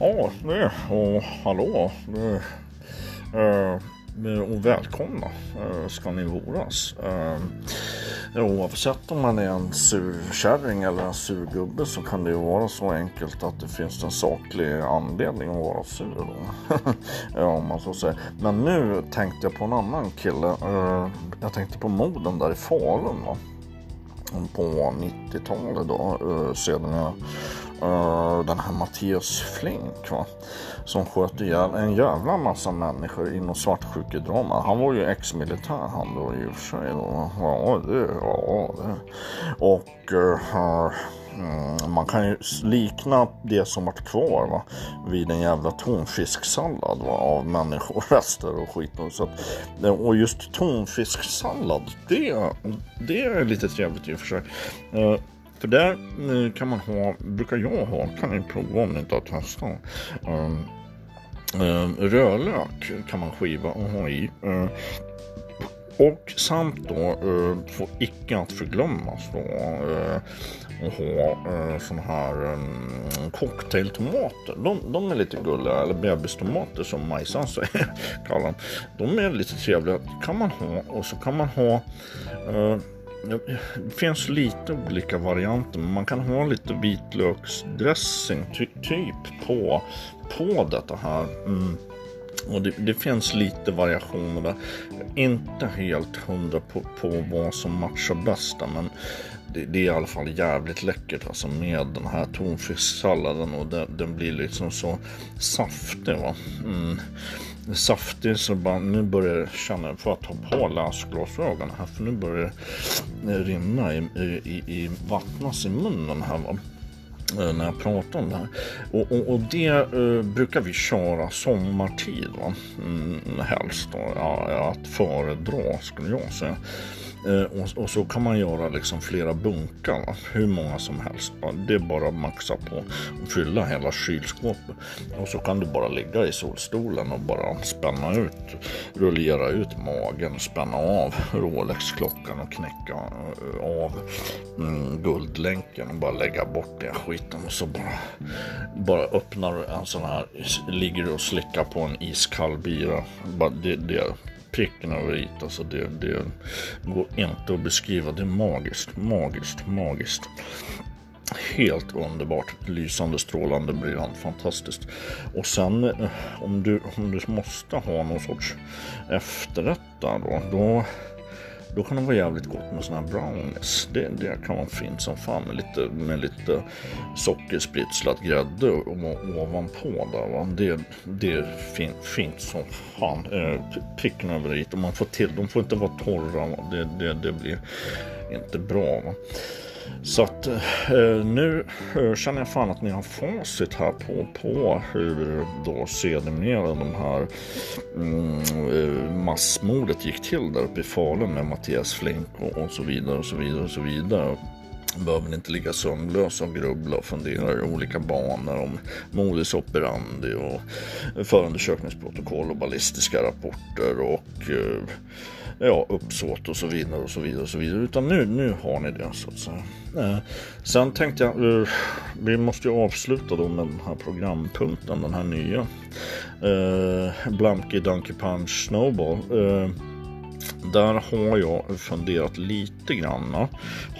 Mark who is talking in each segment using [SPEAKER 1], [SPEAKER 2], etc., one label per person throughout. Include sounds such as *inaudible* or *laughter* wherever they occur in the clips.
[SPEAKER 1] Ja, det och hallå. Det, eh, och välkomna eh, ska ni voras. Eh, oavsett om man är en surkärring eller en sur gubbe så kan det ju vara så enkelt att det finns en saklig anledning att vara sur. Då. *laughs* ja, om man så säger. Men nu tänkte jag på en annan kille. Eh, jag tänkte på moden där i Falun. Va? På 90-talet då, eh, sedan jag Eh, den här Mattias Flink va? Som sköt ihjäl en jävla massa människor i något svartsjukedrama. Han var ju ex-militär han då i och för sig. Då. Ja, det, ja, det. Och uh, Mm, man kan ju likna det som varit kvar va, vid en jävla tonfisksallad va, av människorester och skit. Och, så att, eh, och just tonfisksallad, det, det är lite trevligt i och för sig. För där eh, kan man ha, brukar jag ha, kan ni prova om ni inte har testat. Um, rödlök kan man skiva och ha i. Eh, och samt då, uh, icke att förglömmas då, uh, och ha sådana här ehm, cocktailtomater. De, de, är lite gulliga, eller bebistomater som Majsan säger, *laughs* kallar dem. De är lite trevliga, kan man ha och så kan man ha det finns lite olika varianter, men man kan ha lite vitlöksdressing ty typ på, på detta här. Mm. Och det, det, finns lite variationer där. Inte helt hundra på, på vad som matchar bäst men det, det, är i alla fall jävligt läckert alltså med den här tonfisksalladen och den, den blir liksom så saftig. Va? Mm saftig så bara, nu börjar jag känna, för att ta på läsglasögonen här för nu börjar det rinna i, i, i vattnas i munnen här va eh, när jag pratar om det här. Och, och, och det uh, brukar vi köra sommartid va? Mm, helst då. Ja, att föredra skulle jag säga. Eh, och, och, så kan man göra liksom flera bunkar, va? hur många som helst. Det är bara att maxa på och fylla hela kylskåpet. Och så kan du bara ligga i solstolen och bara spänna ut, rullera ut magen, spänna av *laughs* Rolex-klockan och knäcka eh, av mm, guldlänken och bara lägga bort den skiten. Och så bara, bara öppnar du en sån här, ligger du och slickar på en iskall bira. Bara det, det pricken över i. Alltså det, det går inte att beskriva. Det är magiskt, magiskt, magiskt. Helt underbart, lysande, strålande, briljant, fantastiskt. Och sen eh, om du, om du måste ha någon sorts efterrätt då, då då kan det vara jävligt gott med sådana här brownies. Det, det kan vara fint som fan med lite, med lite sockerspritslat grädde ovanpå där. Va? Det, det är fint, fint som fan. Eh, pricken över i. Och man får till, de får inte vara torra. Det, det, det blir inte bra. Va? Så att eh, nu eh, känner jag fan att ni har facit här på, på hur eh, då sedermera de här mm, eh, massmordet gick till där uppe i Falun med Mattias Flink och, och så vidare och så vidare och så vidare behöver inte ligga sömnlös och grubbla och fundera i olika banor om modus operandi och förundersökningsprotokoll och ballistiska rapporter och eh, ja, uppsåt och så vidare och så vidare och så vidare. Utan nu, nu har ni det så att säga. Eh, sen tänkte jag, eh, vi måste ju avsluta då med den här programpunkten, den här nya. Eh, Blumpy Donkey Punch Snowball. Eh, där har jag funderat lite grann.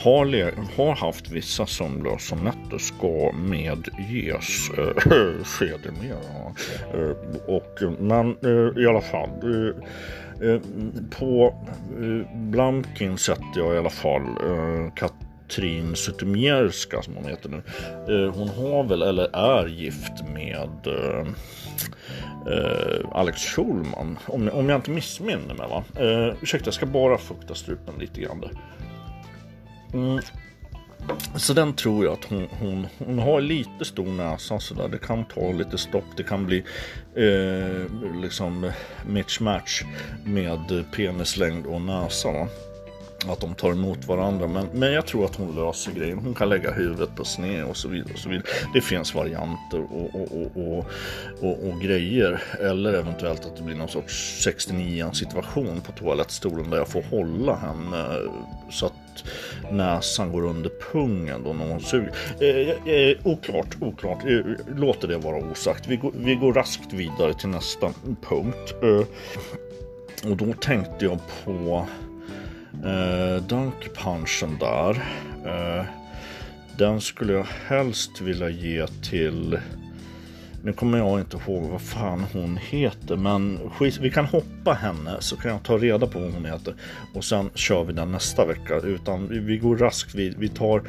[SPEAKER 1] Har, har haft vissa sömnlösa nätter ska medges äh, eh, sedermera. *laughs* Äh, eh, och, men äh, i alla fall. Äh, på äh, Blamkin sätter jag i alla fall äh, Katrin Zytomierska som hon heter nu. Eh, hon har väl, eller är gift med Uh, Alex Schulman, om, om jag inte missminner mig. Va? Uh, ursäkta, jag ska bara fukta strupen lite grann. Där. Mm. Så den tror jag att hon, hon, hon har lite stor näsa så där. Det kan ta lite stopp. Det kan bli uh, liksom match med penislängd och näsa. Va? Att de tar emot varandra. Men, men jag tror att hon löser grejen. Hon kan lägga huvudet på sned och så vidare. Och så vidare. Det finns varianter och, och, och, och, och grejer. Eller eventuellt att det blir någon sorts 69 situation på toalettstolen där jag får hålla henne eh, så att näsan går under pungen då när hon suger. Eh, eh, eh, oklart, oklart. Eh, låter det vara osagt. Vi går, vi går raskt vidare till nästa punkt. Eh, och då tänkte jag på Eh, Dunk Punchen där. Eh, den skulle jag helst vilja ge till nu kommer jag inte ihåg vad fan hon heter, men skit, vi kan hoppa henne så kan jag ta reda på vad hon heter och sen kör vi den nästa vecka. Utan vi, vi går raskt, vi, vi tar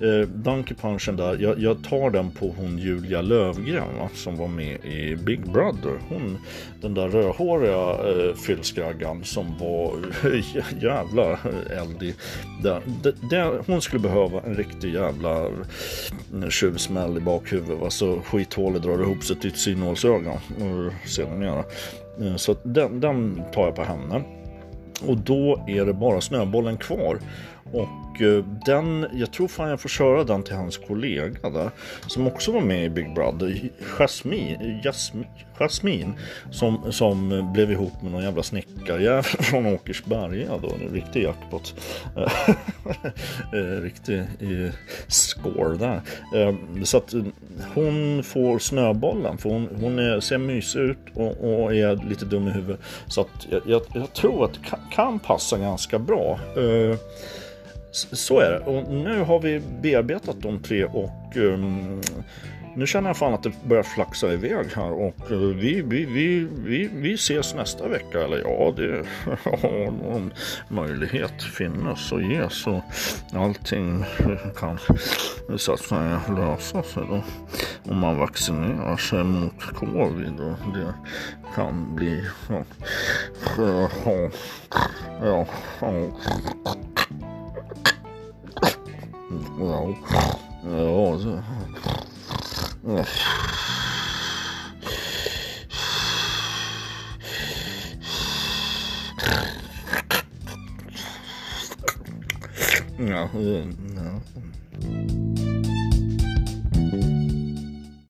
[SPEAKER 1] eh, Donkey Punchen där. Jag, jag, tar den på hon Julia Lövgren va, som var med i Big Brother. Hon, den där rödhåriga eh, fyllskraggan som var *laughs* jävla eldig. Där, där, hon skulle behöva en riktig jävla eh, tjuvsmäll i bakhuvudet. Va, så skithålet drar ihop sig till ett synhålsöga eh, göra. Så den, den tar jag på henne. Och då är det bara snöbollen kvar. Och eh, den, jag tror fan jag får köra den till hans kollega där. Som också var med i Big Brother. Jasmin, Jasmin, Jasmine. som, som blev ihop med någon jävla snickarjävel *laughs* från Åkersberga då. En riktig jackpot. *laughs* Eh, riktig eh, score där. Så att hon får snöbollen. För hon, hon är, ser mysig ut och, och, är lite dum i huvudet. Så att jag, jag, jag tror att det kan, kan passa ganska bra. Så är det. Och nu har vi bearbetat de tre och um, nu känner jag fan att det börjar flaxa iväg här och uh, vi, vi, vi, vi, vi ses nästa vecka. Eller ja, det *laughs* har någon möjlighet finnas och ges Och allting kan så att säga lösa sig då. Om man vaccinerar sig mot covid och det kan bli ja, ja, ja, ja. Ja. Ja, så. Ja, ja.